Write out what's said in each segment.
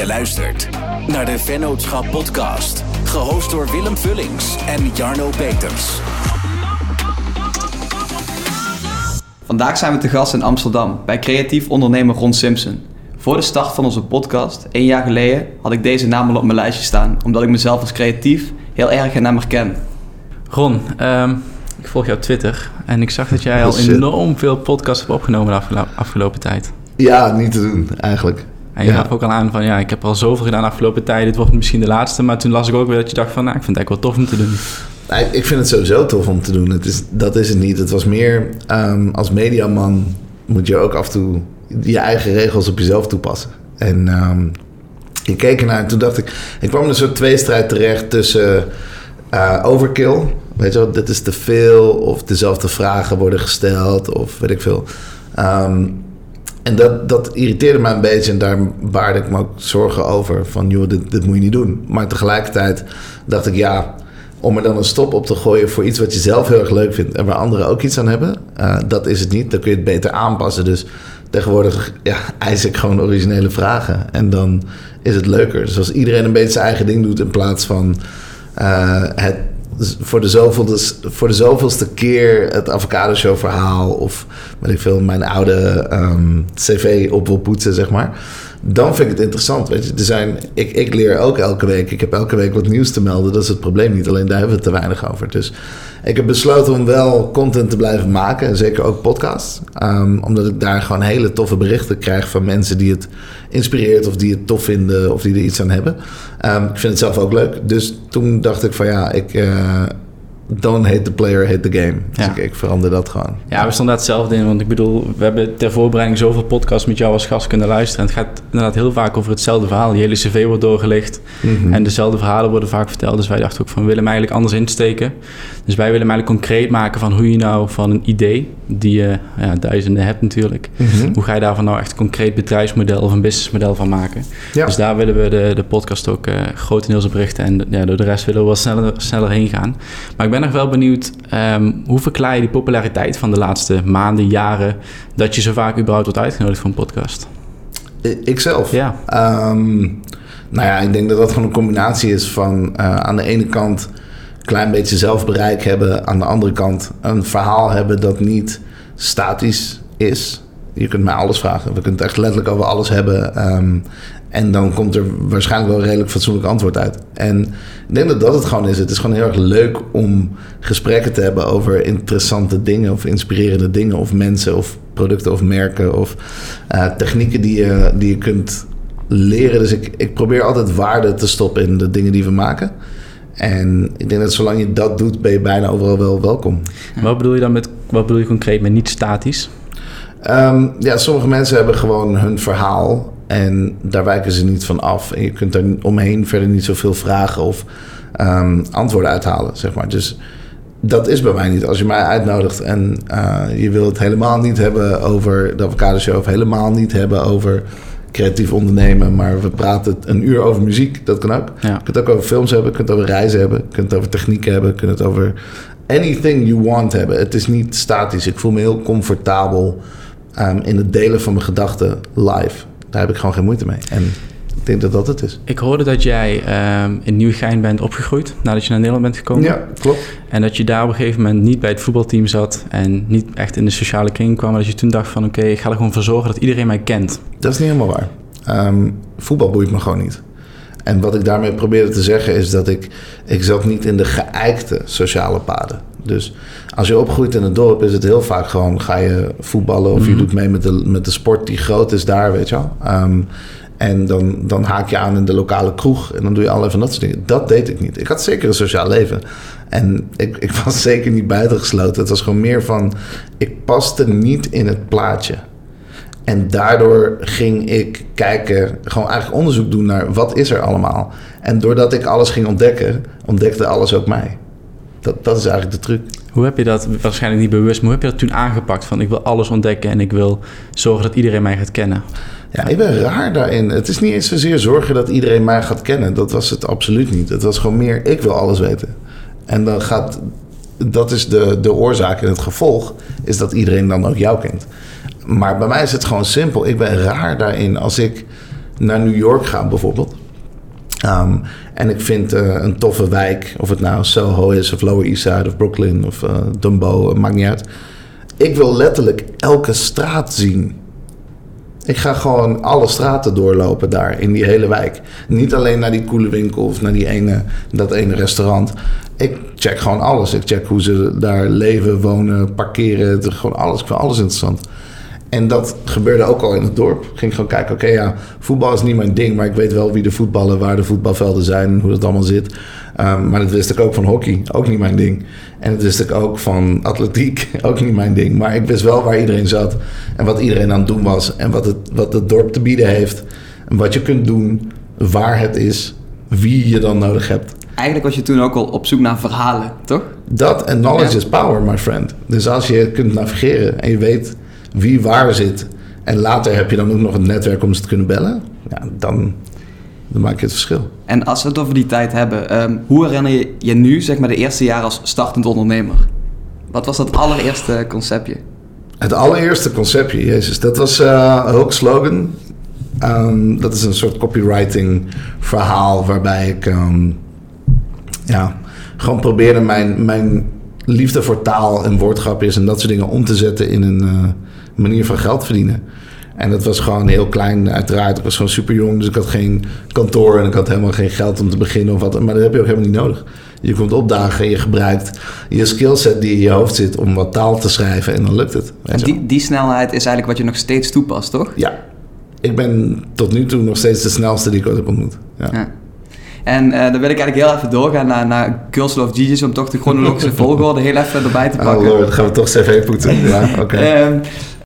Je luistert naar de Vennootschap Podcast. Gehost door Willem Vullings en Jarno Peters. Vandaag zijn we te gast in Amsterdam bij creatief ondernemer Ron Simpson. Voor de start van onze podcast, één jaar geleden, had ik deze naam al op mijn lijstje staan, omdat ik mezelf als creatief heel erg in hem herken. Ron, ehm, ik volg jou op Twitter en ik zag dat jij al enorm veel podcasts hebt opgenomen de afgelo- afgelopen tijd. Ja, niet te doen, eigenlijk. En je Ja. gaf ook al aan van ja, ik heb al zoveel gedaan de afgelopen tijd, dit wordt misschien de laatste. Maar toen las ik ook weer dat je dacht van nou, ik vind het eigenlijk wel tof om te doen. Ik vind het sowieso tof om te doen. Het is, dat is het niet. Het was meer ehm, als mediaman moet je ook af en toe je eigen regels op jezelf toepassen. En ehm, ik keek ernaar en toen dacht ik... Ik kwam in een soort tweestrijd terecht tussen eh, overkill. Weet je wel, dit is te veel. Of dezelfde vragen worden gesteld. Of weet ik veel. Ehm, en dat, dat irriteerde mij een beetje en daar baarde ik me ook zorgen over. Van joh, dit, dit moet je niet doen. Maar tegelijkertijd dacht ik ja, om er dan een stop op te gooien voor iets wat je zelf heel erg leuk vindt en waar anderen ook iets aan hebben, eh, dat is het niet. Dan kun je het beter aanpassen. Dus tegenwoordig ja, eis ik gewoon originele vragen en dan is het leuker. Dus als iedereen een beetje zijn eigen ding doet in plaats van eh, het voor de, zoveelste, voor keer het avocado verhaal of weet ik veel, mijn oude ehm, cv op wil poetsen, zeg maar. Dan vind ik het interessant. Weet je, er zijn, ik, ik leer ook elke week. Ik heb elke week wat nieuws te melden. Dat is het probleem niet. Alleen daar hebben we te weinig over. Dus ik heb besloten om wel content te blijven maken. En zeker ook podcasts. Ehm, omdat ik daar gewoon hele toffe berichten krijg van mensen die het inspireert. Of die het tof vinden. Of die er iets aan hebben. Ehm, ik vind het zelf ook leuk. Dus toen dacht ik van ja, ik... eh, don't hate the player, hate the game. Dus Ja. ik, ik verander dat gewoon. Ja, we stonden daar hetzelfde in. Want ik bedoel, we hebben ter voorbereiding zoveel podcasts met jou als gast kunnen luisteren. En het gaat inderdaad heel vaak over hetzelfde verhaal. Die hele cv wordt doorgelicht. Mhm. En dezelfde verhalen worden vaak verteld. Dus wij dachten ook van, we willen hem eigenlijk anders insteken. Dus wij willen eigenlijk concreet maken van hoe je nou van een idee... die je ja, duizenden hebt natuurlijk... Mhm. hoe ga je daarvan nou echt een concreet bedrijfsmodel of een businessmodel van maken. Ja. Dus daar willen we de, de podcast ook eh, grotendeels op richten. En ja, door de rest willen we wel sneller, sneller heen gaan. Maar ik ben nog wel benieuwd, ehm, hoe verklaar je die populariteit van de laatste maanden, jaren... dat je zo vaak überhaupt wordt uitgenodigd voor een podcast? Ikzelf. Ja. Ehm, nou ja, ik denk dat dat gewoon een combinatie is van eh, aan de ene kant klein beetje zelfbereik hebben, aan de andere kant een verhaal hebben dat niet statisch is. Je kunt mij alles vragen. We kunnen het echt letterlijk over alles hebben. ehm, en dan komt er waarschijnlijk wel een redelijk fatsoenlijk antwoord uit. En ik denk dat dat het gewoon is. Het is gewoon heel erg leuk om gesprekken te hebben over interessante dingen of inspirerende dingen of mensen of producten of merken of eh, technieken die je, die je kunt leren. Dus ik, ik probeer altijd waarde te stoppen in de dingen die we maken. En ik denk dat zolang je dat doet, ben je bijna overal wel welkom. Wat bedoel je dan met, wat bedoel je concreet met niet statisch? Ehm, ja, sommige mensen hebben gewoon hun verhaal en daar wijken ze niet van af. En je kunt er omheen verder niet zoveel vragen of ehm, antwoorden uithalen, zeg maar. Dus dat is bij mij niet. Als je mij uitnodigt en eh, je wil het helemaal niet hebben over de avocado show... of helemaal niet hebben over creatief ondernemen... maar we praten een uur over muziek, dat kan ook. Ja. Je kunt het ook over films hebben, je kunt het over reizen hebben... je kunt het over technieken hebben, je kunt het over anything you want hebben. Het is niet statisch. Ik voel me heel comfortabel ehm, in het delen van mijn gedachten live. Daar heb ik gewoon geen moeite mee. En ik denk dat dat het is. Ik hoorde dat jij ehm, in Nieuwegein bent opgegroeid nadat je naar Nederland bent gekomen. Ja, klopt. En dat je daar op een gegeven moment niet bij het voetbalteam zat en niet echt in de sociale kring kwam. Maar dat je toen dacht van oké, ik ga er gewoon voor zorgen dat iedereen mij kent. Dat is niet helemaal waar. Ehm, voetbal boeit me gewoon niet. En wat ik daarmee probeerde te zeggen is dat ik... Ik zat niet in de geëikte sociale paden. Dus als je opgroeit in een dorp is het heel vaak gewoon... ga je voetballen of je Mhm. doet mee met de, met de sport die groot is daar, weet je wel. Ehm, en dan, dan haak je aan in de lokale kroeg en dan doe je allerlei van dat soort dingen. Dat deed ik niet. Ik had zeker een sociaal leven. En ik, ik was zeker niet buitengesloten. Het was gewoon meer van... Ik paste niet in het plaatje. En daardoor ging ik kijken, gewoon eigenlijk onderzoek doen naar wat is er allemaal. En doordat ik alles ging ontdekken, ontdekte alles ook mij. Dat, dat is eigenlijk de truc. Hoe heb je dat, waarschijnlijk niet bewust, maar hoe heb je dat toen aangepakt? Van ik wil alles ontdekken en ik wil zorgen dat iedereen mij gaat kennen. Ja, ik ben raar daarin. Het is niet eens zozeer zorgen dat iedereen mij gaat kennen. Dat was het absoluut niet. Het was gewoon meer, ik wil alles weten. En dan gaat, dat is de, de oorzaak en het gevolg, is dat iedereen dan ook jou kent. Maar bij mij is het gewoon simpel. Ik ben raar daarin. Als ik naar New York ga bijvoorbeeld. Ehm, en ik vind eh, een toffe wijk, of het nou Soho is, of Lower East Side, of Brooklyn, of uh, Dumbo, maakt niet uit. Ik wil letterlijk elke straat zien. Ik ga gewoon alle straten doorlopen daar in die hele wijk. Niet alleen naar die coole winkel of naar die ene, dat ene restaurant. Ik check gewoon alles. Ik check hoe ze daar leven, wonen, parkeren. Gewoon alles. Ik vind alles interessant. En dat gebeurde ook al in het dorp. Ik ging gewoon kijken, oké ja, voetbal is niet mijn ding... maar ik weet wel wie de voetballen, waar de voetbalvelden zijn... hoe dat allemaal zit. Um, maar dat wist ik ook van hockey, ook niet mijn ding. En dat wist ik ook van atletiek, ook niet mijn ding. Maar ik wist wel waar iedereen zat en wat iedereen aan het doen was... en wat het, wat het dorp te bieden heeft. En wat je kunt doen, waar het is, wie je dan nodig hebt. Eigenlijk was je toen ook al op zoek naar verhalen, toch? Dat en knowledge is power, my friend. Dus als je kunt navigeren en je weet wie waar zit. En later heb je dan ook nog een netwerk om ze te kunnen bellen. Ja, dan, dan maak je het verschil. En als we het over die tijd hebben, um, hoe herinner je je nu, zeg maar, de eerste jaar als startend ondernemer? Wat was dat allereerste conceptje? Het allereerste conceptje, jezus, dat was uh, Hulk Slogan. Um, dat is een soort copywriting verhaal waarbij ik um, ja, gewoon probeerde mijn, mijn liefde voor taal en woordgrapjes en dat soort dingen om te zetten in een, uh, manier van geld verdienen. En dat was gewoon heel klein, uiteraard. Ik was gewoon super jong, dus ik had geen kantoor en ik had helemaal geen geld om te beginnen of wat. Maar dat heb je ook helemaal niet nodig. Je komt opdagen en je gebruikt je skillset die in je hoofd zit om wat taal te schrijven en dan lukt het. En die, die snelheid is eigenlijk wat je nog steeds toepast, toch? Ja. Ik ben tot nu toe nog steeds de snelste die ik ooit heb ontmoet. Ja. ja. En uh, dan wil ik eigenlijk heel even doorgaan naar, naar Girls Love om toch de chronologische volgorde heel even erbij te pakken. Oh lord, dan gaan we toch cv poetsen. ja, oké. Okay. Um,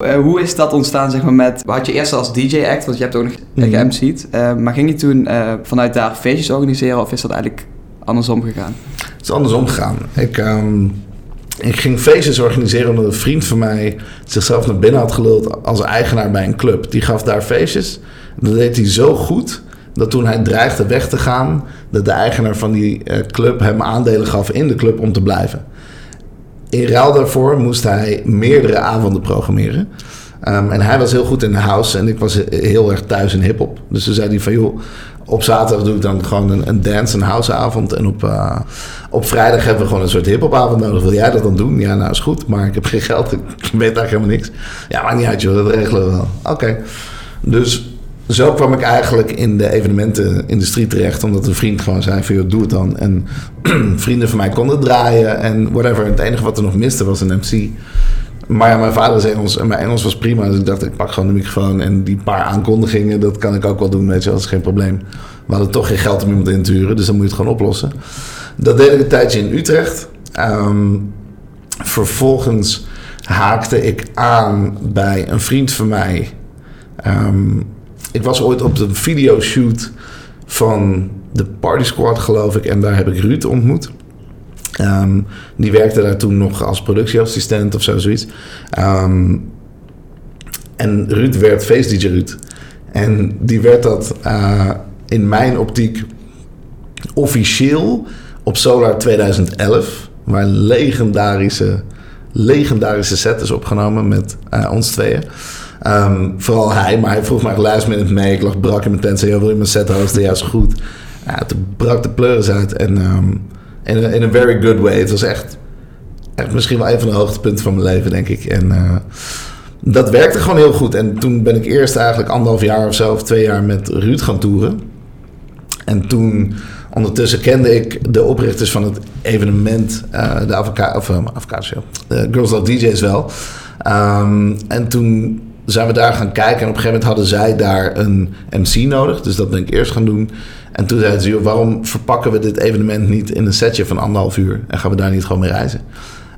uh, hoe is dat ontstaan, zeg maar, met... Had je eerst als DJ-act, want je hebt ook nog mm geMC'd. Uh, maar ging je toen vanuit daar feestjes organiseren... of is dat eigenlijk andersom gegaan? Het is andersom gegaan. Ik... Um, ik ging feestjes organiseren omdat een vriend van mij zichzelf naar binnen had geluld als eigenaar bij een club. Die gaf daar feestjes. Dat deed hij zo goed dat toen hij dreigde weg te gaan, dat de eigenaar van die club hem aandelen gaf in de club om te blijven. In ruil daarvoor moest hij meerdere avonden programmeren. Um, en hij was heel goed in de house en ik was heel erg thuis in hip-hop. Dus toen zei hij van joh, op zaterdag doe ik dan gewoon een, een dance- en houseavond. En op, uh, op vrijdag hebben we gewoon een soort hip-hopavond nodig. Wil jij dat dan doen? Ja, nou is goed, maar ik heb geen geld. Ik weet eigenlijk helemaal niks. Ja, maar niet uit, joh, dat regelen we wel. Oké. Dus zo kwam ik eigenlijk in de evenementenindustrie terecht. Omdat een vriend gewoon zei van, doe het dan. En vrienden van mij konden draaien en whatever. Het enige wat er nog miste was een MC. Maar ja, mijn vader is Engels en mijn Engels was prima. Dus ik dacht, ik pak gewoon de microfoon en die paar aankondigingen, dat kan ik ook wel doen, weet je, dat is geen probleem. We hadden toch geen geld om iemand in te huren, dus dan moet je het gewoon oplossen. Dat deed ik een tijdje in Utrecht. Um, vervolgens haakte ik aan bij een vriend van mij. Um, ik was ooit op de videoshoot van de Party Squad, geloof ik. En daar heb ik Ruud ontmoet. Um, die werkte daar toen nog als productieassistent of zo, zoiets. Um, en Ruud werd feest DJ Ruud. En die werd dat uh, in mijn optiek officieel op Solar 2011. Waar een legendarische, legendarische set is opgenomen met uh, ons tweeën. Um, vooral hij, maar hij vroeg mij minute mee. Ik lag brak in mijn tent. Zei, wil je mijn set hosten? Ja, is goed. Ja, toen brak de pleuris uit. En um, in, a, in a very good way. Het was echt, echt misschien wel een van de hoogtepunten van mijn leven, denk ik. En uh, dat werkte gewoon heel goed. En toen ben ik eerst eigenlijk anderhalf jaar of zo... of twee jaar met Ruud gaan toeren. En toen... Ondertussen kende ik de oprichters van het evenement, uh, de Avocado, of Show, de Girls Love DJ's wel. Um, en toen zijn we daar gaan kijken. En op een gegeven moment hadden zij daar een MC nodig. Dus dat ben ik eerst gaan doen. En toen zeiden ze, waarom verpakken we dit evenement niet in een setje van anderhalf uur? En gaan we daar niet gewoon mee reizen?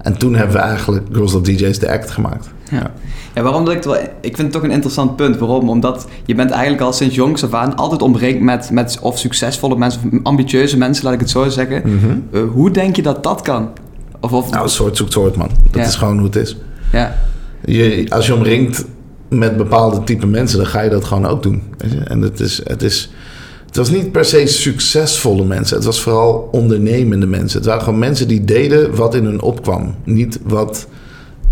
En toen hebben we eigenlijk Girls of DJ's de act gemaakt. Ja. ja, waarom dat ik het wel... Ik vind het toch een interessant punt. Waarom? Omdat je bent eigenlijk al sinds jongs af aan altijd omringd met, met of succesvolle mensen... of ambitieuze mensen, laat ik het zo zeggen. Mm -hmm. uh, hoe denk je dat dat kan? Of, of... Nou, soort zoekt soort, man. Dat ja. is gewoon hoe het is. Ja. Je, als je omringt met bepaalde type mensen, dan ga je dat gewoon ook doen. Weet je? En het is, het is, het was niet per se succesvolle mensen. Het was vooral ondernemende mensen. Het waren gewoon mensen die deden wat in hun opkwam. Niet wat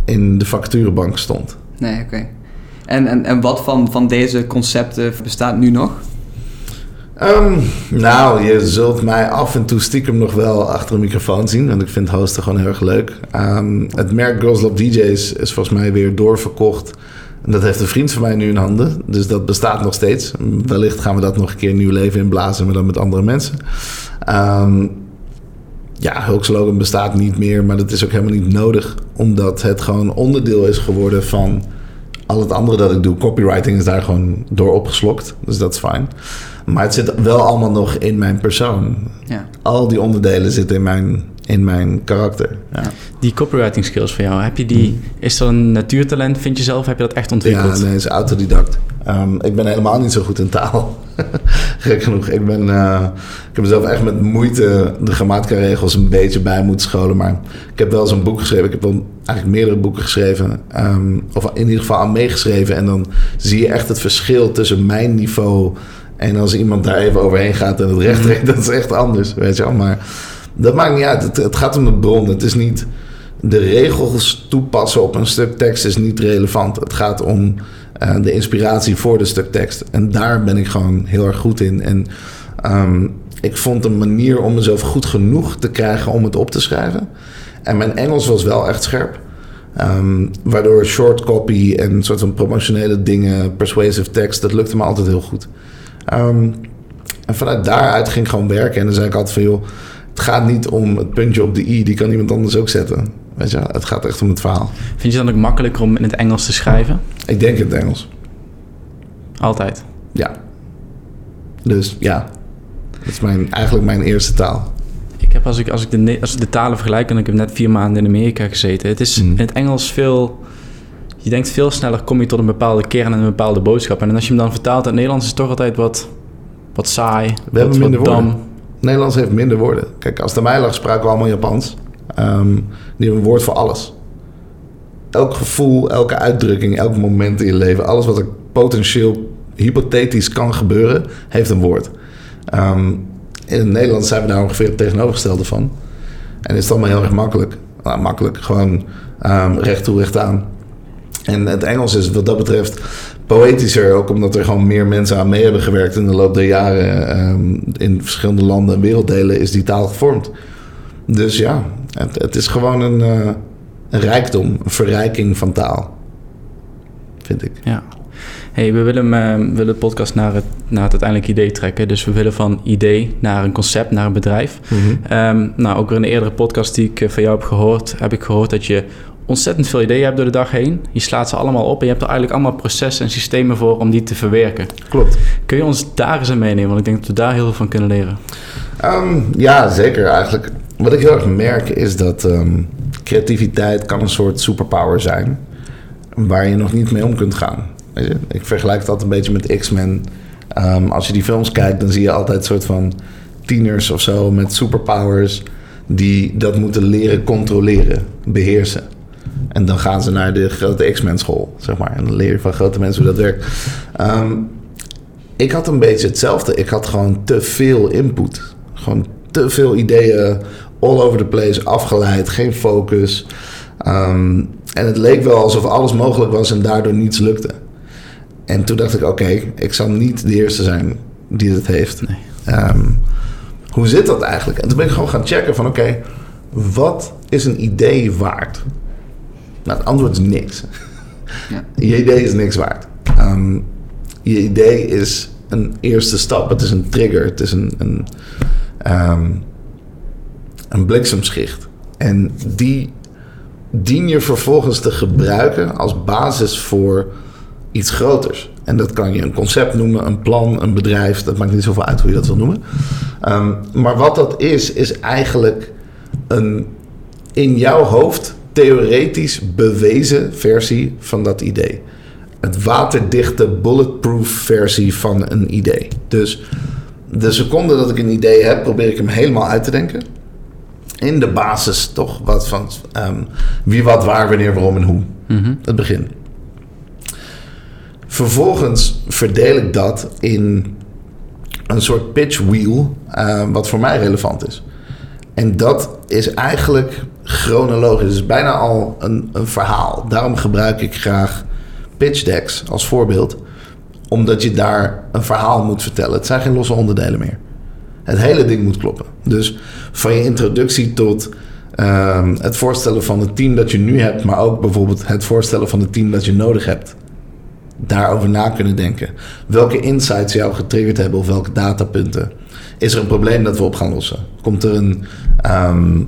in de facturenbank stond. Nee, oké. Okay. En, en, en wat van, van deze concepten bestaat nu nog? Ehm, nou, je zult mij af en toe stiekem nog wel achter een microfoon zien. Want ik vind hosten gewoon heel erg leuk. Ehm, het merk Girls Love DJs is volgens mij weer doorverkocht. Dat heeft een vriend van mij nu in handen. Dus dat bestaat nog steeds. Wellicht gaan we dat nog een keer nieuw leven inblazen, maar dan met andere mensen. Ehm, ja, Hulk Slogan bestaat niet meer, maar dat is ook helemaal niet nodig. Omdat het gewoon onderdeel is geworden van al het andere dat ik doe. Copywriting is daar gewoon door opgeslokt. Dus dat is fijn. Maar het zit wel allemaal nog in mijn persoon. Ja. Al die onderdelen zitten in mijn, in mijn karakter. Ja. Die copywriting skills van jou, heb je die, is dat een natuurtalent, vind je zelf? Heb je dat echt ontwikkeld? Ja, nee, is autodidact. Ehm, ik ben helemaal niet zo goed in taal. Gek genoeg. Ik, ben, eh, ik heb mezelf echt met moeite de grammatica-regels een beetje bij moeten scholen. Maar ik heb wel eens een boek geschreven. Ik heb wel eigenlijk meerdere boeken geschreven. ehm, of in ieder geval aan meegeschreven. En dan zie je echt het verschil tussen mijn niveau... en als iemand daar even overheen gaat en het recht trekt. Dat is echt anders, weet je wel. Maar dat maakt niet uit. Het, het gaat om de bron. Het is niet... De regels toepassen op een stuk tekst is niet relevant. Het gaat om eh, de inspiratie voor de stuk tekst. En daar ben ik gewoon heel erg goed in. En ehm, ik vond een manier om mezelf goed genoeg te krijgen om het op te schrijven. En mijn Engels was wel echt scherp. Ehm, waardoor short copy en soort van promotionele dingen, persuasive tekst, dat lukte me altijd heel goed. Ehm, en vanuit daaruit ging ik gewoon werken. En dan zei ik altijd van joh, het gaat niet om het puntje op de i, die kan iemand anders ook zetten. Weet je, het gaat echt om het verhaal. Vind je het dan ook makkelijker om in het Engels te schrijven? Ik denk in het Engels. Altijd. Ja. Dus ja, dat is mijn, eigenlijk mijn eerste taal. Ik heb als ik, als ik, de, als ik de talen vergelijk, en ik heb net vier maanden in Amerika gezeten. Het is Mm. in het Engels veel... Je denkt veel sneller kom je tot een bepaalde kern en een bepaalde boodschap. En als je hem dan vertaalt in het Nederlands is het toch altijd wat, wat saai. We wat, hebben minder dam. woorden. Nederlands heeft minder woorden. Kijk, als het aan mij lag, spraken we allemaal Japans. Ehm, die hebben een woord voor alles. Elk gevoel, elke uitdrukking, elk moment in je leven, alles wat er potentieel hypothetisch kan gebeuren, heeft een woord. Ehm, in het Nederlands zijn we daar ongeveer het tegenovergestelde van. En is het allemaal heel erg makkelijk. Nou, makkelijk, gewoon ehm, recht toe, recht aan. En het Engels is wat dat betreft poëtischer, ook omdat er gewoon meer mensen aan mee hebben gewerkt in de loop der jaren. ehm, in verschillende landen en werelddelen is die taal gevormd. Dus ja, het, het is gewoon een, eh, een rijkdom, een verrijking van taal. Vind ik. Ja. Hey, we willen, we willen de podcast naar het, naar het uiteindelijke idee trekken. Dus we willen van idee naar een concept, naar een bedrijf. Ehm, nou, ook weer in de eerdere podcast die ik eh, van jou heb gehoord, heb ik gehoord dat je ontzettend veel ideeën hebt door de dag heen. Je slaat ze allemaal op en je hebt er eigenlijk allemaal processen en systemen voor om die te verwerken. Klopt. Kun je ons daar eens aan meenemen? Want ik denk dat we daar heel veel van kunnen leren. Ehm, ja, zeker eigenlijk. Wat ik heel erg merk is dat ehm, creativiteit kan een soort superpower zijn. Waar je nog niet mee om kunt gaan. Weet je? Ik vergelijk dat een beetje met X-Men. Ehm, als je die films kijkt, dan zie je altijd een soort van tieners of zo met superpowers. Die dat moeten leren controleren, beheersen. En dan gaan ze naar de grote X-Men school, zeg maar. En dan leer je van grote mensen hoe dat werkt. Ehm, ik had een beetje hetzelfde. Ik had gewoon te veel input. Gewoon te veel ideeën, all over the place, afgeleid, geen focus. Ehm, en het leek wel alsof alles mogelijk was en daardoor niets lukte. En toen dacht ik, oké, ik zal niet de eerste zijn die het heeft. Nee. Ehm, hoe zit dat eigenlijk? En toen ben ik gewoon gaan checken van, oké, wat is een idee waard? Nou, het antwoord is niks. Ja. Je idee is niks waard. Ehm, je idee is een eerste stap. Het is een trigger. Het is een, een, ehm, een bliksemschicht. En die dien je vervolgens te gebruiken als basis voor iets groters. En dat kan je een concept noemen, een plan, een bedrijf. Dat maakt niet zoveel uit hoe je dat wil noemen. Ehm, maar wat dat is, is eigenlijk een in jouw hoofd theoretisch bewezen versie van dat idee. Het waterdichte, bulletproof versie van een idee. Dus de seconde dat ik een idee heb, probeer ik hem helemaal uit te denken. In de basis toch wat van ehm, wie, wat, waar, wanneer, waarom en hoe. Het begin. Vervolgens verdeel ik dat in een soort pitch wheel, eh, wat voor mij relevant is. En dat is eigenlijk chronologisch. Het is bijna al een, een verhaal. Daarom gebruik ik graag pitch decks als voorbeeld. omdat je daar een verhaal moet vertellen. Het zijn geen losse onderdelen meer. Het hele ding moet kloppen. Dus van je introductie tot ehm, het voorstellen van het team dat je nu hebt, maar ook bijvoorbeeld het voorstellen van het team dat je nodig hebt. Daarover na kunnen denken. Welke insights jou getriggerd hebben of welke datapunten. Is er een probleem dat we op gaan lossen? Komt er een, ehm,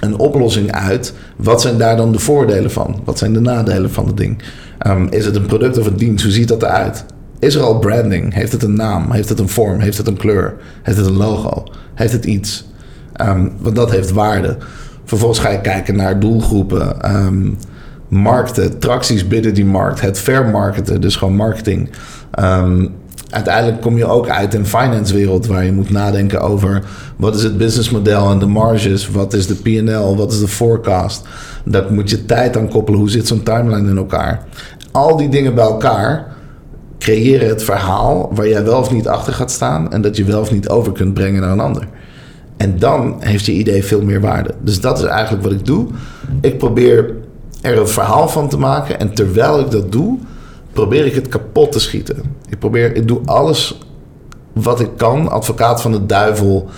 een oplossing uit? Wat zijn daar dan de voordelen van? Wat zijn de nadelen van het ding? Ehm, is het een product of een dienst? Hoe ziet dat eruit? Is er al branding? Heeft het een naam? Heeft het een vorm? Heeft het een kleur? Heeft het een logo? Heeft het iets? Um, want dat heeft waarde. Vervolgens ga je kijken naar doelgroepen, um, markten, tracties binnen die markt, het vermarkten, dus gewoon marketing. Uiteindelijk kom je ook uit in finance wereld waar je moet nadenken over wat is het businessmodel en de marges, wat is de P&L, wat is de forecast. Daar moet je tijd aan koppelen, hoe zit zo'n timeline in elkaar. Al die dingen bij elkaar creëren het verhaal waar jij wel of niet achter gaat staan en dat je wel of niet over kunt brengen naar een ander. En dan heeft je idee veel meer waarde. Dus dat is eigenlijk wat ik doe. Ik probeer er een verhaal van te maken en terwijl ik dat doe, probeer ik het kapot te schieten. Ik probeer, ik doe alles wat ik kan, advocaat van de duivel,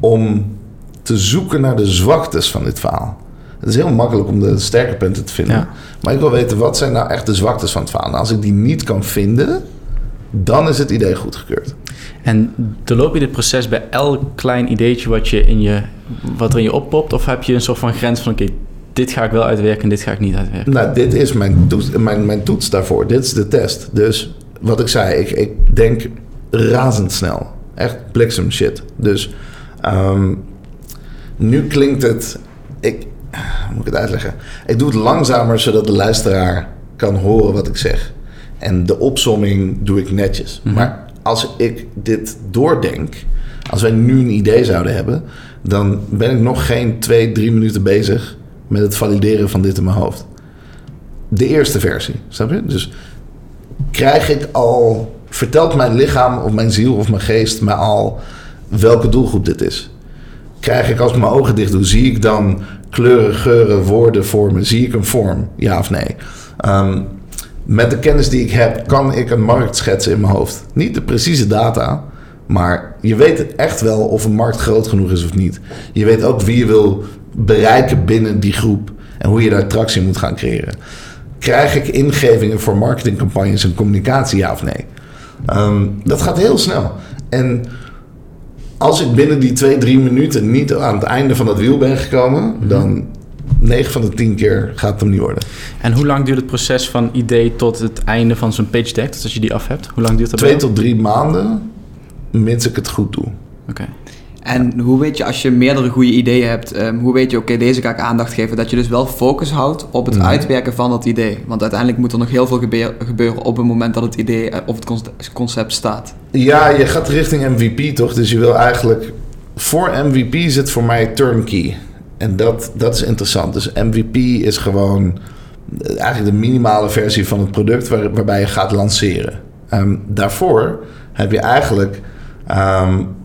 om te zoeken naar de zwaktes van dit verhaal. Het is heel makkelijk om de sterke punten te vinden. Ja. Maar ik wil weten, wat zijn nou echt de zwaktes van het verhaal? En als ik die niet kan vinden, dan is het idee goedgekeurd. En doorloop je dit proces bij elk klein ideetje wat, je in je, wat er in je oppopt? Of heb je een soort van grens van, oké, dit ga ik wel uitwerken en dit ga ik niet uitwerken? Nou, dit is mijn toets, mijn, mijn toets daarvoor. Dit is de test. Dus wat ik zei, ik, ik denk razendsnel. Echt bliksem shit. Dus ehm, nu klinkt het... Ik, hoe moet ik het uitleggen? Ik doe het langzamer zodat de luisteraar kan horen wat ik zeg. En de opsomming doe ik netjes. Maar als ik dit doordenk, als wij nu een idee zouden hebben, dan ben ik nog geen twee, drie minuten bezig met het valideren van dit in mijn hoofd. De eerste versie, snap je? Dus krijg ik al, vertelt mijn lichaam of mijn ziel of mijn geest me al welke doelgroep dit is? Krijg ik als ik mijn ogen dicht doe, zie ik dan kleuren, geuren, woorden, vormen? Zie ik een vorm? Ja of nee? Um, met de kennis die ik heb, kan ik een markt schetsen in mijn hoofd. Niet de precieze data, maar je weet echt wel of een markt groot genoeg is of niet. Je weet ook wie je wil bereiken binnen die groep en hoe je daar tractie moet gaan creëren. Krijg ik ingevingen voor marketingcampagnes en communicatie, ja of nee? Um, dat gaat heel snel. En als ik binnen die twee, drie minuten niet aan het einde van dat wiel ben gekomen, dan 9 van de 10 keer gaat het hem niet worden. En hoe lang duurt het proces van idee tot het einde van zo'n pitch deck? Dus als je die af hebt, hoe lang duurt dat? Twee tot drie maanden, mits ik het goed doe. Oké. Okay. En hoe weet je, als je meerdere goede ideeën hebt, um, hoe weet je, oké, okay, deze ga ik aandacht geven, dat je dus wel focus houdt op het mm. uitwerken van dat idee? Want uiteindelijk moet er nog heel veel gebeur, gebeuren op het moment dat het idee of het concept staat. Ja, je gaat richting MVP toch? Dus je wil eigenlijk, voor MVP zit voor mij turnkey. En dat, dat is interessant. Dus MVP is gewoon eigenlijk de minimale versie van het product waar, waarbij je gaat lanceren. Um, daarvoor heb je eigenlijk. Um,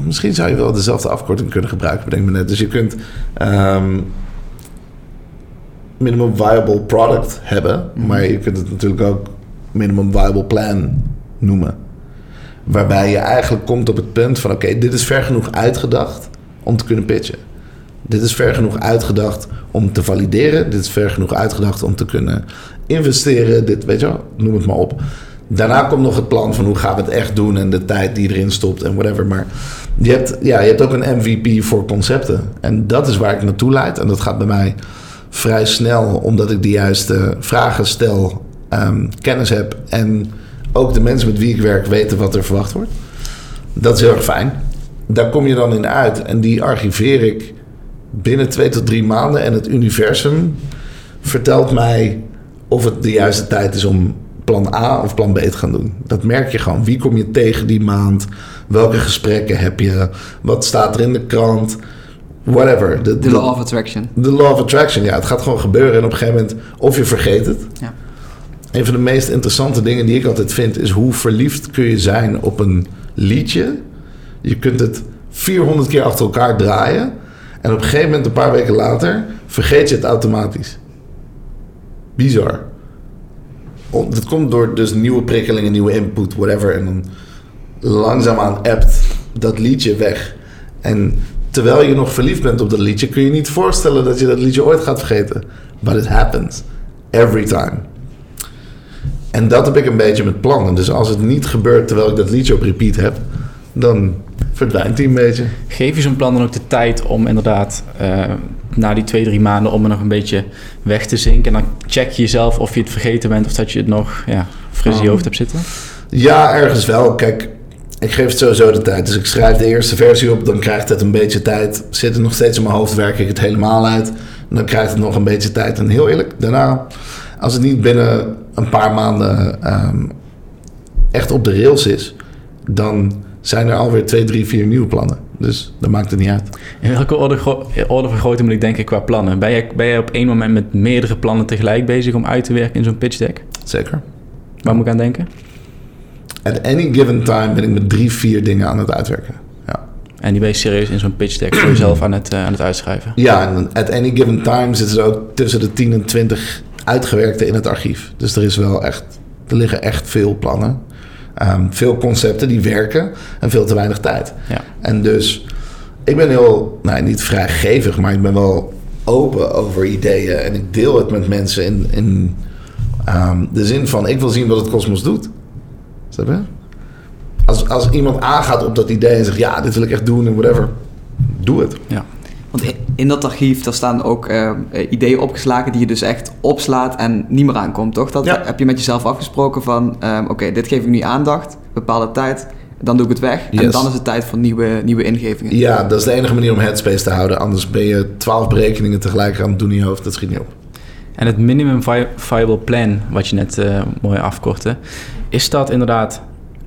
misschien zou je wel dezelfde afkorting kunnen gebruiken, bedenk me net. Dus je kunt um, minimum viable product hebben, mm-hmm. maar je kunt het natuurlijk ook minimum viable plan noemen. Waarbij je eigenlijk komt op het punt van: oké, dit is ver genoeg uitgedacht om te kunnen pitchen. Dit is ver genoeg uitgedacht om te valideren. Dit is ver genoeg uitgedacht om te kunnen investeren. Dit, weet je wel, noem het maar op. Daarna komt nog het plan van hoe gaan we het echt doen en de tijd die erin stopt en whatever. Maar je hebt, ja, je hebt ook een MVP voor concepten. En dat is waar ik naartoe leid. En dat gaat bij mij vrij snel, omdat ik de juiste vragen stel, um, kennis heb en ook de mensen met wie ik werk weten wat er verwacht wordt. Dat is heel erg fijn daar kom je dan in uit. En die archiveer ik binnen twee tot drie maanden. En het universum vertelt mij of het de juiste tijd is om plan A of plan B te gaan doen. Dat merk je gewoon. Wie kom je tegen die maand? Welke gesprekken heb je? Wat staat er in de krant? Whatever. De, law of attraction. De law of attraction, ja. Het gaat gewoon gebeuren. En op een gegeven moment, of je vergeet het. Ja. Een van de meest interessante dingen die ik altijd vind... is hoe verliefd kun je zijn op een liedje je kunt het 400 keer achter elkaar draaien. En op een gegeven moment, een paar weken later, vergeet je het automatisch. Bizar. On- dat komt door dus nieuwe prikkelingen, nieuwe input, whatever. En dan langzaamaan appt dat liedje weg. En terwijl je nog verliefd bent op dat liedje, kun je niet voorstellen dat je dat liedje ooit gaat vergeten. But it happens. Every time. En dat heb ik een beetje met plannen. Dus als het niet gebeurt terwijl ik dat liedje op repeat heb, dan verdwijnt hij een beetje. Geef je zo'n plan dan ook de tijd om inderdaad eh, na die twee, drie maanden om er nog een beetje weg te zinken. En dan check je jezelf of je het vergeten bent of dat je het nog ja, fris in je Oh. hoofd hebt zitten. Ja, ergens wel. Kijk, ik geef het sowieso de tijd. Dus ik schrijf de eerste versie op, dan krijgt het een beetje tijd. Zit het nog steeds in mijn hoofd, werk ik het helemaal uit. Dan krijgt het nog een beetje tijd. En heel eerlijk, daarna, als het niet binnen een paar maanden ehm, echt op de rails is, dan zijn er alweer twee, drie, vier nieuwe plannen. Dus dat maakt het niet uit. In welke orde, gro- orde van grootte moet ik denken qua plannen? Ben jij, ben jij op één moment met meerdere plannen tegelijk bezig om uit te werken in zo'n pitch deck? Zeker. Waar moet ik aan denken? At any given time ben ik met drie, vier dingen aan het uitwerken. Ja. En die ben je serieus in zo'n pitch deck voor jezelf aan het, eh, aan het uitschrijven. Ja, en at any given time zitten er ook tussen de 10 en 20 uitgewerkte in het archief. Dus er is wel echt, er liggen echt veel plannen. Ehm, veel concepten die werken en veel te weinig tijd. Ja. En dus, ik ben heel, nou niet vrijgevig, maar ik ben wel open over ideeën. En ik deel het met mensen in, in ehm, de zin van, ik wil zien wat het kosmos doet. Snap je? Als, als iemand aangaat op dat idee en zegt, ja, dit wil ik echt doen en whatever, doe het. Ja. Want in- dat archief, daar staan ook eh, ideeën opgeslagen die je dus echt opslaat en niet meer aankomt, toch? Dat Ja. heb je met jezelf afgesproken van, ehm, oké, dit geef ik nu aandacht, bepaalde tijd, dan doe ik het weg. En dan is het tijd voor nieuwe, nieuwe ingevingen. Ja, dat is de enige manier om headspace te houden. Anders ben je twaalf berekeningen tegelijk aan het doen in je hoofd. Dat schiet niet op. En het minimum vi- viable plan, wat je net eh, mooi afkortte, is dat inderdaad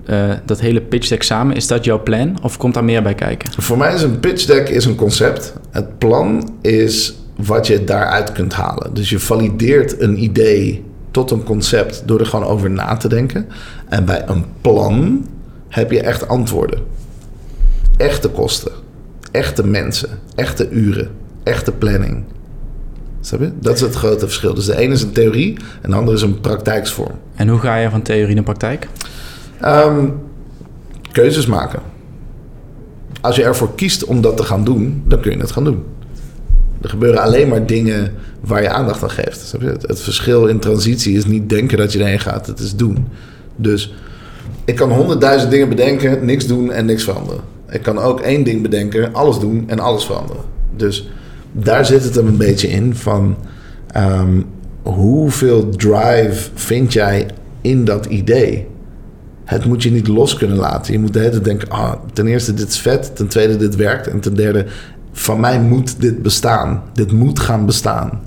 eh, dat hele pitch deck samen, is dat jouw plan of komt daar meer bij kijken? Voor mij is een pitch deck is een concept. Het plan is wat je daaruit kunt halen. Dus je valideert een idee tot een concept door er gewoon over na te denken. En bij een plan heb je echt antwoorden. Echte kosten. Echte mensen. Echte uren. Echte planning. Snap je? Dat is het grote verschil. Dus de ene is een theorie en de andere is een praktijksvorm. En hoe ga je van theorie naar praktijk? Ehm, keuzes maken. Als je ervoor kiest om dat te gaan doen, dan kun je het gaan doen. Er gebeuren alleen maar dingen waar je aandacht aan geeft. Het, verschil in transitie is niet denken dat je erheen gaat, het is doen. Dus ik kan honderdduizend dingen bedenken, niks doen en niks veranderen. Ik kan ook één ding bedenken, alles doen en alles veranderen. Dus daar zit het een beetje in van ehm, hoeveel drive vind jij in dat idee? Het moet je niet los kunnen laten. Je moet de hele denken: ah, ten eerste, dit is vet. Ten tweede, dit werkt. En ten derde, van mij moet dit bestaan. Dit moet gaan bestaan.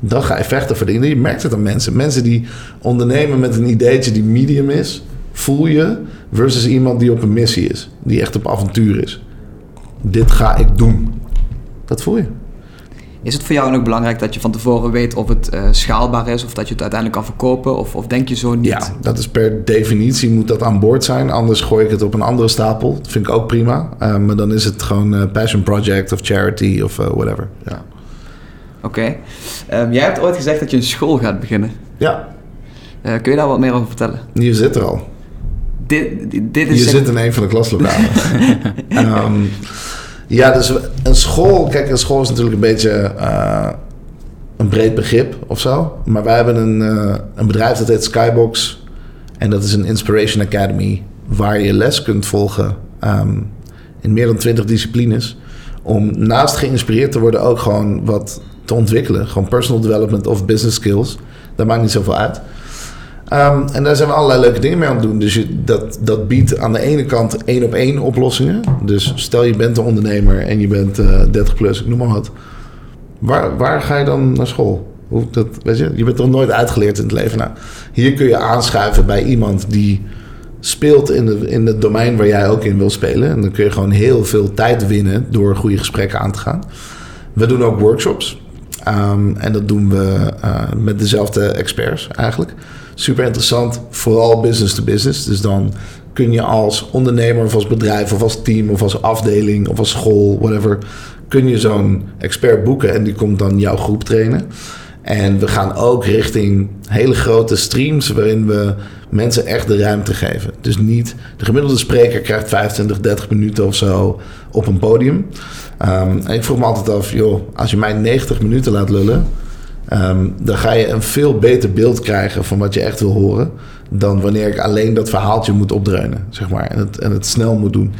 Dan ga je vechten voor. Je merkt het aan mensen. Mensen die ondernemen met een ideetje die medium is, voel je, versus iemand die op een missie is, die echt op avontuur is. Dit ga ik doen. Dat voel je. Is het voor jou ook belangrijk dat je van tevoren weet of het eh, schaalbaar is of dat je het uiteindelijk kan verkopen? Of, of denk je zo niet? Ja, dat is per definitie moet dat aan boord zijn. Anders gooi ik het op een andere stapel. Dat vind ik ook prima. Uh, maar dan is het gewoon uh, passion project of charity of whatever. Ja. Oké. Okay. Um, jij hebt ooit gezegd dat je een school gaat beginnen. Ja. Kun je daar wat meer over vertellen? Je zit er al. Dit, dit is je zit in een van de klaslokalen. um, ja, dus een school... Kijk, een school is natuurlijk een beetje uh, een breed begrip of zo. Maar wij hebben een, uh, een bedrijf dat heet Skybox. En dat is een Inspiration Academy... waar je les kunt volgen um, in meer dan twintig disciplines... om naast geïnspireerd te worden ook gewoon wat te ontwikkelen. Gewoon personal development of business skills. Dat maakt niet zoveel uit. Um, en daar zijn we allerlei leuke dingen mee aan het doen. Dus dat, dat biedt aan de ene kant één op één oplossingen. Dus stel je bent een ondernemer en je bent uh, 30 plus, ik noem maar wat. Waar, waar ga je dan naar school? Hoe, dat, je, je bent er nooit uitgeleerd in het leven. Nou, hier kun je aanschuiven bij iemand die speelt in, de, in het domein waar jij ook in wil spelen. En dan kun je gewoon heel veel tijd winnen door goede gesprekken aan te gaan. We doen ook workshops. Um, en dat doen we uh, met dezelfde experts eigenlijk. Super interessant, vooral business to business. Dus dan kun je als ondernemer of als bedrijf of als team of als afdeling of als school, whatever, kun je zo'n expert boeken en die komt dan jouw groep trainen. En we gaan ook richting hele grote streams waarin we mensen echt de ruimte geven. Dus niet, de gemiddelde spreker krijgt 25, 30 minuten of zo op een podium. Ehm, en ik vroeg me altijd af, joh, als je mij 90 minuten laat lullen, ehm, dan ga je een veel beter beeld krijgen van wat je echt wil horen. Dan wanneer ik alleen dat verhaaltje moet opdreunen, zeg maar. En het, en het snel moet doen.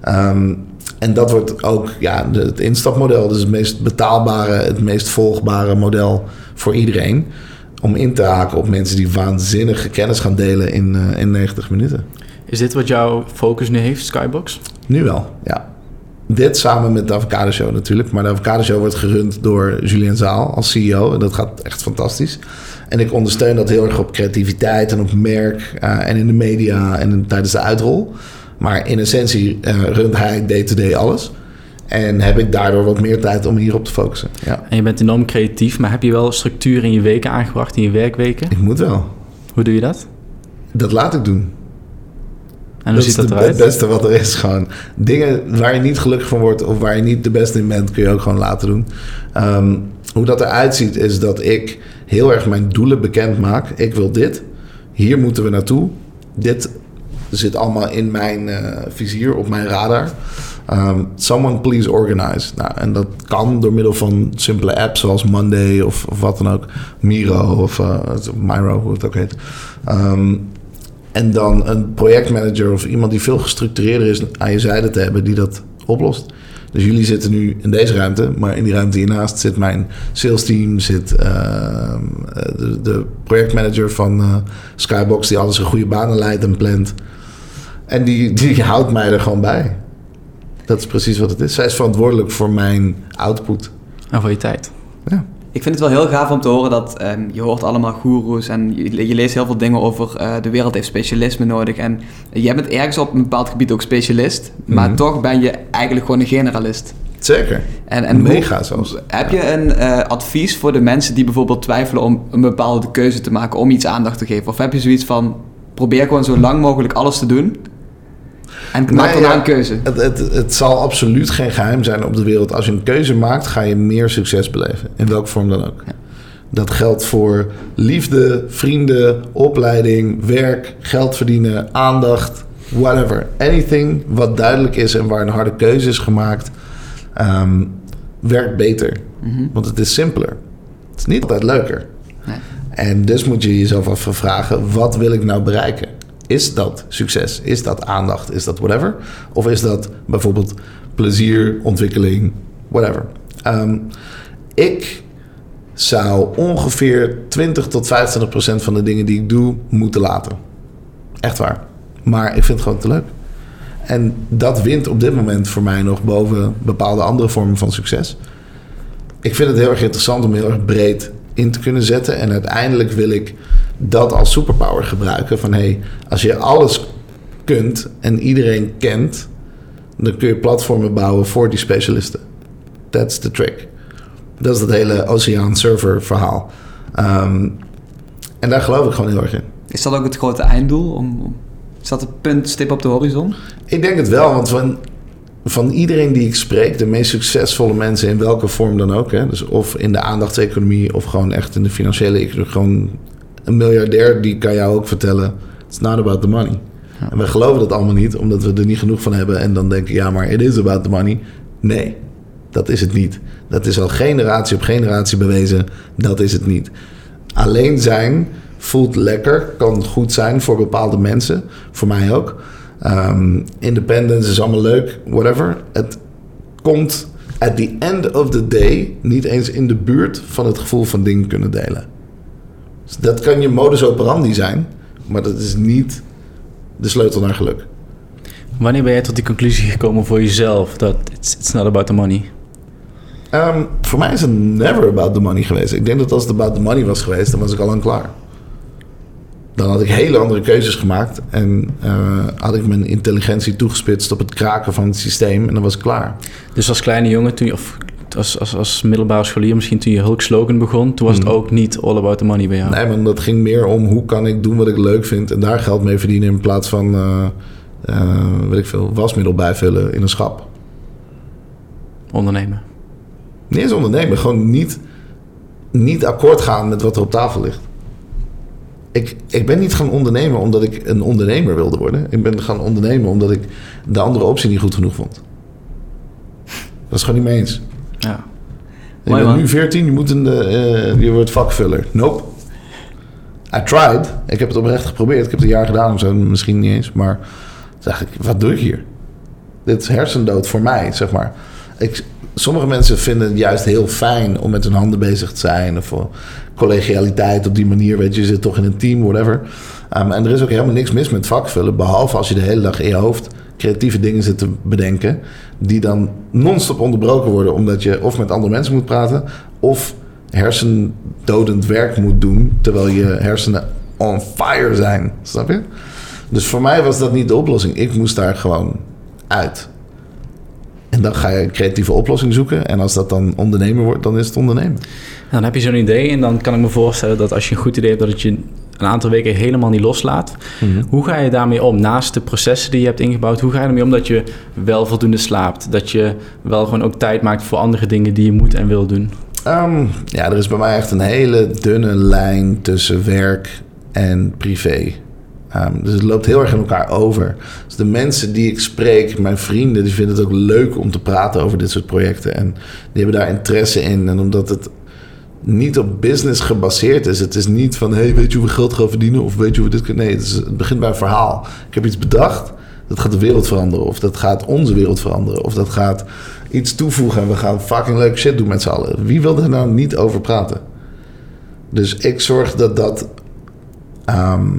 Ehm, en dat wordt ook ja, het instapmodel. Dus het meest betaalbare, het meest volgbare model voor iedereen. Om in te haken op mensen die waanzinnige kennis gaan delen in, eh, in 90 minuten. Is dit wat jouw focus nu heeft, Skybox? Nu wel, ja. Dit samen met de Avocado Show natuurlijk. Maar de Avocado Show wordt gerund door Julien Zaal als CEO. En dat gaat echt fantastisch. En ik ondersteun dat heel erg op creativiteit en op merk. eh, en in de media en in- tijdens de uitrol. Maar in essentie eh, runt hij day-to-day alles. En heb ik daardoor wat meer tijd om hierop te focussen. Ja, En je bent enorm creatief, maar heb je wel structuur in je weken aangebracht, in je werkweken? ik moet wel. Hoe doe je dat? Dat laat ik doen. En hoe dat ziet is dat eruit? het beste wat er is. Gewoon dingen waar je niet gelukkig van wordt of waar je niet de beste in bent, kun je ook gewoon laten doen. Ehm, hoe dat eruit ziet, is dat ik heel erg mijn doelen bekend maak. Ik wil dit. Hier moeten we naartoe. Dit zit allemaal in mijn eh, vizier, op mijn radar. Ehm, someone please organize. Nou, en dat kan door middel van simpele apps zoals Monday of, of wat dan ook. Miro of eh, Miro, hoe het ook heet. Ehm, en dan een projectmanager of iemand die veel gestructureerder is aan je zijde te hebben die dat oplost. Dus jullie zitten nu in deze ruimte, maar in die ruimte hiernaast zit mijn sales team, zit ehm, de, de projectmanager van eh, Skybox die alles in goede banen leidt en plant. En die, die houdt mij er gewoon bij. Dat is precies wat het is. Zij is verantwoordelijk voor mijn output. En voor je tijd. Ja. Ik vind het wel heel gaaf om te horen dat ehm, je hoort allemaal goeroes en je, je leest heel veel dingen over eh, de wereld heeft specialisme nodig. En jij bent ergens op een bepaald gebied ook specialist, maar Mhm. toch ben je eigenlijk gewoon een generalist. Zeker. En, en Mega hoe- zelfs. Heb je een eh, advies voor de mensen die bijvoorbeeld twijfelen om een bepaalde keuze te maken, om iets aandacht te geven? Of heb je zoiets van, probeer gewoon zo lang mogelijk alles te doen en maak ja, een keuze? Het, het, het zal absoluut geen geheim zijn op de wereld. Als je een keuze maakt, ga je meer succes beleven. In welke vorm dan ook. Ja. Dat geldt voor liefde, vrienden, opleiding, werk, geld verdienen, aandacht, whatever. Anything wat duidelijk is en waar een harde keuze is gemaakt, ehm, werkt beter. Mhm. Want het is simpeler. Het is niet altijd leuker. Nee. En dus moet je jezelf afvragen: wat wil ik nou bereiken? Is dat succes? Is dat aandacht? Is dat whatever? Of is dat bijvoorbeeld plezier, ontwikkeling, whatever? Ehm, ik zou ongeveer 20 tot 25 procent van de dingen die ik doe moeten laten. Echt waar. Maar ik vind het gewoon te leuk. En dat wint op dit moment voor mij nog boven bepaalde andere vormen van succes. Ik vind het heel erg interessant om heel erg breed in te kunnen zetten. En uiteindelijk wil ik dat als superpower gebruiken. Van hey, als je alles kunt en iedereen kent, dan kun je platformen bouwen voor die specialisten. That's the trick. Dat is dat hele Oceaan Server verhaal. Ehm, en daar geloof ik gewoon heel erg in. Is dat ook het grote einddoel? Om, om- is dat het punt, stip op de horizon? Ik denk het wel, want van, van iedereen die ik spreek, de meest succesvolle mensen in welke vorm dan ook, hè, dus of in de aandachtseconomie of gewoon echt in de financiële economie, gewoon een miljardair, die kan jou ook vertellen: it's not about the money. Ja. En wij geloven dat allemaal niet, omdat we er niet genoeg van hebben en dan denken: ja, maar it is about the money. Nee, dat is het niet. Dat is al generatie op generatie bewezen, dat is het niet. Alleen zijn voelt lekker, kan goed zijn voor bepaalde mensen, voor mij ook. Ehm, independence is allemaal leuk, whatever. Het komt at the end of the day niet eens in de buurt van het gevoel van dingen kunnen delen. Dat kan je modus operandi zijn, maar dat is niet de sleutel naar geluk. Wanneer ben jij tot die conclusie gekomen voor jezelf dat it's, it's not about the money? Ehm, voor mij is het never about the money geweest. Ik denk dat als het about the money was geweest, dan was ik al lang klaar. Dan had ik hele andere keuzes gemaakt en eh, had ik mijn intelligentie toegespitst op het kraken van het systeem en dan was ik klaar. Dus als kleine jongen, toen je, of als, als, als middelbare scholier, misschien toen je Hulk Slogan begon, toen was het Mhm. ook niet all about the money bij jou. Nee, maar dat ging meer om hoe kan ik doen wat ik leuk vind en daar geld mee verdienen in plaats van, eh, weet ik veel, wasmiddel bijvullen in een schap. Ondernemen. Niet eens ondernemen, gewoon niet niet akkoord gaan met wat er op tafel ligt. Ik, ik ben niet gaan ondernemen omdat ik een ondernemer wilde worden. Ik ben gaan ondernemen omdat ik de andere optie niet goed genoeg vond. Dat is gewoon niet mee eens. Ja. Je Mooi, bent man. nu 14, je, moet een, eh, je wordt vakvuller. Nope. I tried. Ik heb het oprecht geprobeerd. Ik heb het een jaar gedaan of zo, misschien niet eens. Maar toen dacht ik, wat doe ik hier? Dit is hersendood voor mij, zeg maar. Ik, sommige mensen vinden het juist heel fijn om met hun handen bezig te zijn. Of voor collegialiteit op die manier. Weet je, je zit toch in een team, whatever. Um, en er is ook helemaal niks mis met vakvullen. Behalve als je de hele dag in je hoofd creatieve dingen zit te bedenken. Die dan non-stop onderbroken worden. Omdat je of met andere mensen moet praten. Of hersendodend werk moet doen. Terwijl je hersenen on fire zijn. Snap je? Dus voor mij was dat niet de oplossing. Ik moest daar gewoon uit. En dan ga je een creatieve oplossing zoeken. En als dat dan ondernemen wordt, dan is het ondernemen. Dan heb je zo'n idee en dan kan ik me voorstellen dat als je een goed idee hebt, dat het je een aantal weken helemaal niet loslaat. Hoe ga je daarmee om? Naast de processen die je hebt ingebouwd, hoe ga je ermee om dat je wel voldoende slaapt? Dat je wel gewoon ook tijd maakt voor andere dingen die je moet en wil doen? Ehm, ja, er is bij mij echt een hele dunne lijn tussen werk en privé. Ehm, dus het loopt heel erg in elkaar over. Dus de mensen die ik spreek, mijn vrienden, die vinden het ook leuk om te praten over dit soort projecten. En die hebben daar interesse in. En omdat het niet op business gebaseerd is. Het is niet van, hey, weet je hoe we geld gaan verdienen? Of weet je hoe we dit kunnen? Nee, het, is, begint bij een verhaal. Ik heb iets bedacht, dat gaat de wereld veranderen. Of dat gaat onze wereld veranderen. Of dat gaat iets toevoegen en we gaan fucking leuke shit doen met z'n allen. Wie wil er nou niet over praten? Dus ik zorg dat dat ehm,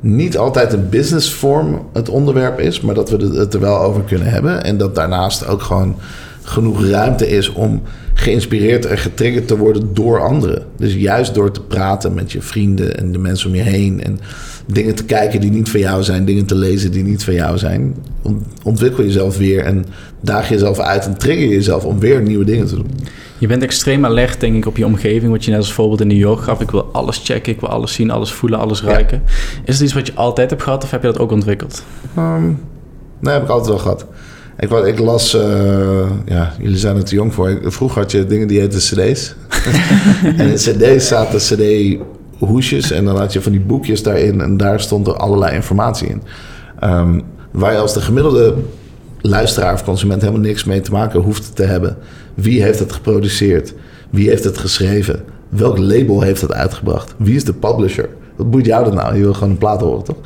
niet altijd een businessvorm het onderwerp is, maar dat we het er wel over kunnen hebben. En dat daarnaast ook gewoon genoeg ruimte is om geïnspireerd en getriggerd te worden door anderen. Dus juist door te praten met je vrienden en de mensen om je heen. En dingen te kijken die niet van jou zijn, dingen te lezen die niet van jou zijn. ont- Ontwikkel jezelf weer en daag jezelf uit en trigger jezelf om weer nieuwe dingen te doen. Je bent extreem alert, denk ik, op je omgeving. Wat je net als voorbeeld in New York gaf. Ik wil alles checken, ik wil alles zien, alles voelen, alles ruiken. Is het iets wat je altijd hebt gehad of heb je dat ook ontwikkeld? Ehm, nee, heb ik altijd wel gehad. Ik, wa- ik las, eh, ja, jullie zijn er te jong voor. Vroeger had je dingen die heten cd's. en in cd's zaten cd-hoesjes en dan had je van die boekjes daarin. En daar stond er allerlei informatie in. Ehm, waar je als de gemiddelde luisteraar of consument helemaal niks mee te maken hoeft te hebben. Wie heeft het geproduceerd? Wie heeft het geschreven? Welk label heeft het uitgebracht? Wie is de publisher? Wat boeit jou dat nou? Je wil gewoon een plaat horen, toch?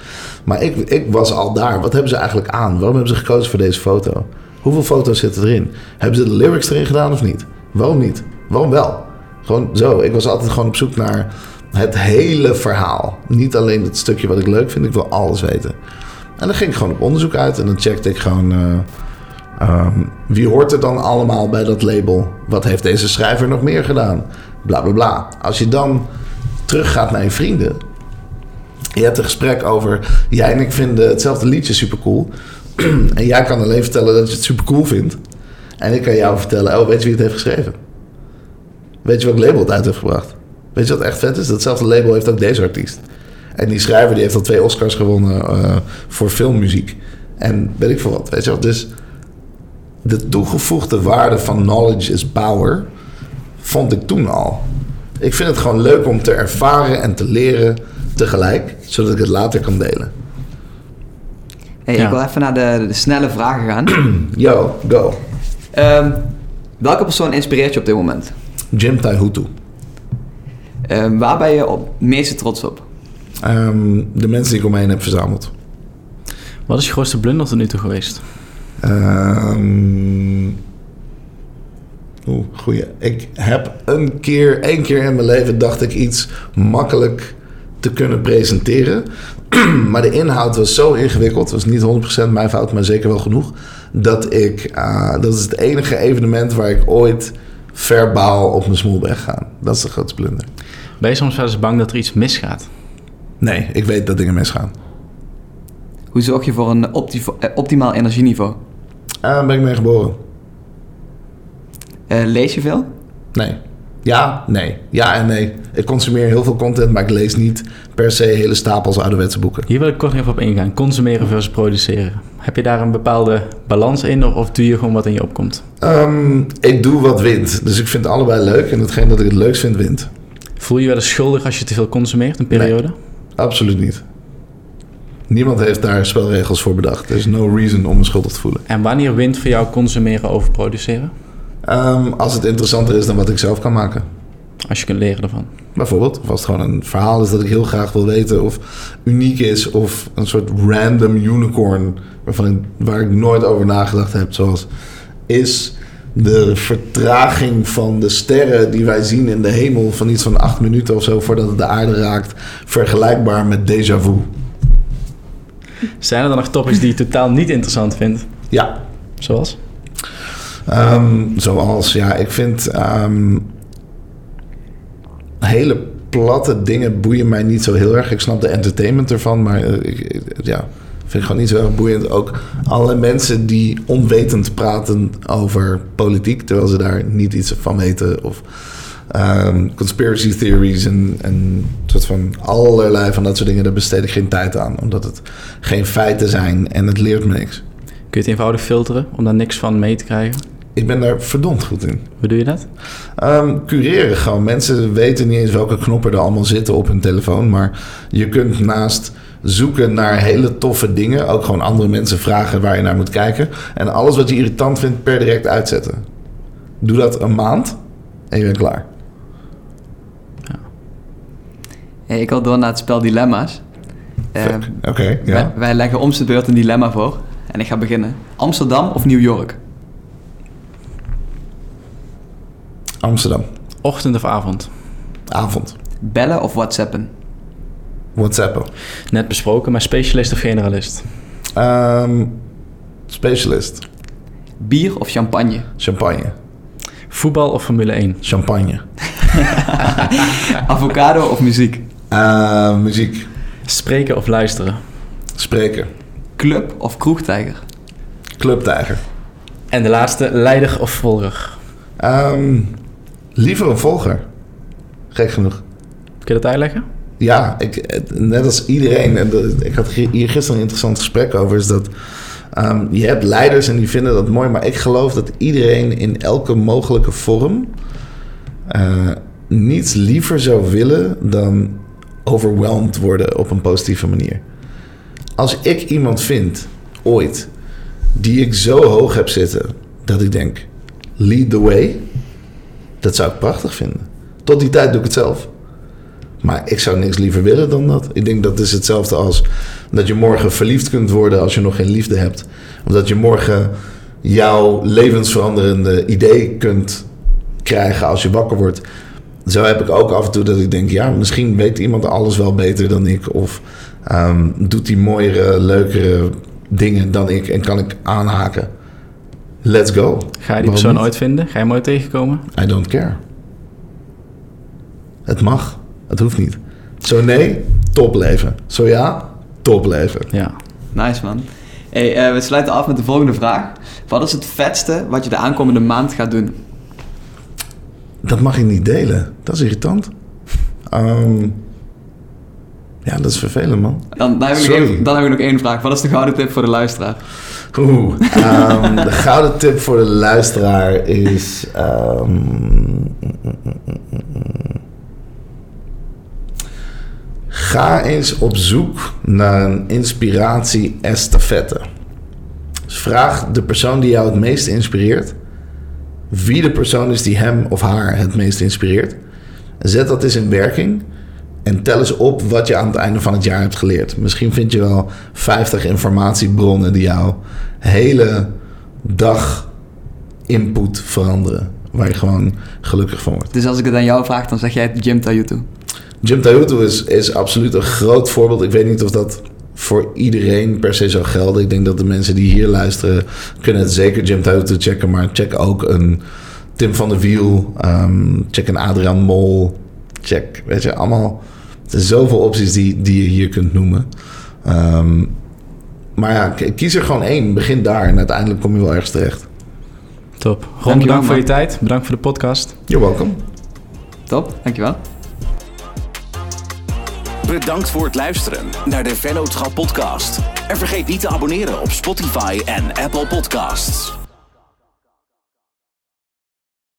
Maar ik, ik was al daar. Wat hebben ze eigenlijk aan? Waarom hebben ze gekozen voor deze foto? Hoeveel foto's zitten erin? Hebben ze de lyrics erin gedaan of niet? Waarom niet? Waarom wel? Gewoon zo. Ik was altijd gewoon op zoek naar het hele verhaal. Niet alleen het stukje wat ik leuk vind. Ik wil alles weten. En dan ging ik gewoon op onderzoek uit. En dan checkte ik gewoon... eh, ehm, wie hoort er dan allemaal bij dat label? Wat heeft deze schrijver nog meer gedaan? Bla bla bla. Als je dan teruggaat naar je vrienden. Je hebt een gesprek over. Jij en ik vinden hetzelfde liedje super cool. en jij kan alleen vertellen dat je het super cool vindt. En ik kan jou vertellen: Oh, weet je wie het heeft geschreven? Weet je welk label het uit heeft gebracht? Weet je wat echt vet is? Datzelfde label heeft ook deze artiest. En die schrijver die heeft al twee Oscars gewonnen eh, voor filmmuziek. En weet ik veel wat. Weet je wel? Dus de toegevoegde waarde van knowledge is power. Vond ik toen al. Ik vind het gewoon leuk om te ervaren en te leren tegelijk, zodat ik het later kan delen. Hey, Ja. Ik wil even naar de, de snelle vragen gaan. Yo, go. Ehm, welke persoon inspireert je op dit moment? Jim Taihutu. Ehm, waar ben je op het meeste trots op? Ehm, de mensen die ik om me heen heb verzameld. Wat is je grootste blunder tot nu toe geweest? Ehm Oeh, goeie. Ik heb een keer, één keer in mijn leven dacht ik iets makkelijk te kunnen presenteren. maar de inhoud was zo ingewikkeld, het was niet 100% mijn fout, maar zeker wel genoeg. Dat ik, eh, dat is het enige evenement waar ik ooit verbaal op mijn smoel ben gegaan. Dat is de grootste blunder. Ben je soms wel eens bang dat er iets misgaat? Nee, ik weet dat dingen misgaan. Hoe zorg je voor een opti- eh, optimaal energieniveau? Ah, ben ik mee geboren? Eh, lees je veel? Nee. Ja, nee. Ja en nee. Ik consumeer heel veel content, maar ik lees niet per se hele stapels ouderwetse boeken. Hier wil ik kort even op ingaan. Consumeren versus produceren. Heb je daar een bepaalde balans in of doe je gewoon wat in je opkomt? Ehm, ik doe wat wint. Dus ik vind allebei leuk. En hetgeen dat ik het leukst vind, wint. Voel je je wel eens schuldig als je te veel consumeert, een periode? Absoluut niet. Niemand heeft daar spelregels voor bedacht. Er is no reason om me schuldig te voelen. En wanneer wint voor jou consumeren over produceren? Ehm, als het interessanter is dan wat ik zelf kan maken. Als je kunt leren ervan. Bijvoorbeeld, of als het gewoon een verhaal is dat ik heel graag wil weten of uniek is, of een soort random unicorn waarvan ik, waar ik nooit over nagedacht heb, zoals is de vertraging van de sterren die wij zien in de hemel van iets van acht minuten of zo voordat het de aarde raakt, vergelijkbaar met déjà vu. Zijn er dan nog topics die je totaal niet interessant vindt? Ja, Zoals? Ehm, zoals, ja, ik vind ehm, hele platte dingen boeien mij niet zo heel erg. Ik snap de entertainment ervan, maar eh, ik, ja, vind ik gewoon niet zo erg boeiend. Ook alle mensen die onwetend praten over politiek, terwijl ze daar niet iets van weten. Of ehm, conspiracy theories en, en soort van allerlei van dat soort dingen, daar besteed ik geen tijd aan. Omdat het geen feiten zijn en het leert me niks. Kun je het eenvoudig filteren om daar niks van mee te krijgen? Ik ben daar verdomd goed in. Hoe doe je dat? Ehm, cureren gewoon. Mensen weten niet eens welke knoppen er allemaal zitten op hun telefoon. Maar je kunt naast zoeken naar hele toffe dingen... ook gewoon andere mensen vragen waar je naar moet kijken. En alles wat je irritant vindt per direct uitzetten. Doe dat een maand en je bent klaar. Hey, ik wil door naar het spel Dilemma's. Eh, Fuck. Oké, wij, ja. wij leggen om de beurt een dilemma voor. En ik ga beginnen. Amsterdam of New York? Amsterdam. Ochtend of avond? Avond. Bellen of whatsappen? WhatsApp. Net besproken, maar specialist of generalist? Ehm specialist. Bier of champagne? Champagne. Voetbal of Formule 1? Champagne. Avocado of muziek? Eh, muziek. Spreken of luisteren? Spreken. Club of kroegtijger? Clubtijger. En de laatste, leider of volger? Ehm, liever een volger. Gek genoeg. Kun je dat uitleggen? Ja, ik, net als iedereen. Ik had hier gisteren een interessant gesprek over. Is dat ehm, je hebt leiders en die vinden dat mooi. Maar ik geloof dat iedereen in elke mogelijke vorm. eh, niets liever zou willen dan overwhelmed worden op een positieve manier. Als ik iemand vind, ooit, die ik zo hoog heb zitten. dat ik denk: lead the way. Dat zou ik prachtig vinden. Tot die tijd doe ik het zelf. Maar ik zou niks liever willen dan dat. Ik denk dat is hetzelfde als dat je morgen verliefd kunt worden als je nog geen liefde hebt. Of dat je morgen jouw levensveranderende idee kunt krijgen als je wakker wordt. Zo heb ik ook af en toe dat ik denk, ja, misschien weet iemand alles wel beter dan ik. Of ehm, doet die mooiere, leukere dingen dan ik en kan ik aanhaken. Let's go. Ga je die Waarom persoon niet? ooit vinden? Ga je hem ooit tegenkomen? I don't care. Het mag. Het hoeft niet. Zo nee, topleven. Zo ja, topleven. Ja. Nice man. Hey, eh, we sluiten af met de volgende vraag. Wat is het vetste wat je de aankomende maand gaat doen? Dat mag ik niet delen. Dat is irritant. Ehm, ja, dat is vervelend, man. Dan, dan, heb ik Sorry. dan heb ik nog één vraag. Wat is de gouden tip voor de luisteraar? Oeh. ehm, de gouden tip voor de luisteraar is... ehm, ga eens op zoek naar een inspiratie-estafette. Dus vraag de persoon die jou het meest inspireert... wie de persoon is die hem of haar het meest inspireert. Zet dat eens in werking... En tel eens op wat je aan het einde van het jaar hebt geleerd. Misschien vind je wel 50 informatiebronnen die jouw hele dag input veranderen. Waar je gewoon gelukkig van wordt. Dus als ik het aan jou vraag, dan zeg jij Jim Tajutu. Jim Tajutu is, is absoluut een groot voorbeeld. Ik weet niet of dat voor iedereen per se zou gelden. Ik denk dat de mensen die hier luisteren... kunnen het zeker Jim Tajutu checken. Maar check ook een Tim van der Wiel. ehm, check een Adriaan Mol. Check, weet je, allemaal... Er zijn zoveel opties die, die je hier kunt noemen. Ehm, maar ja, kies er gewoon één. Begin daar en uiteindelijk kom je wel ergens terecht. Top. Ron, bedankt voor man. je tijd. Bedankt voor de podcast. You're welcome. Top, dankjewel. Bedankt voor het luisteren naar de Vennootschap podcast. En vergeet niet te abonneren op Spotify en Apple Podcasts.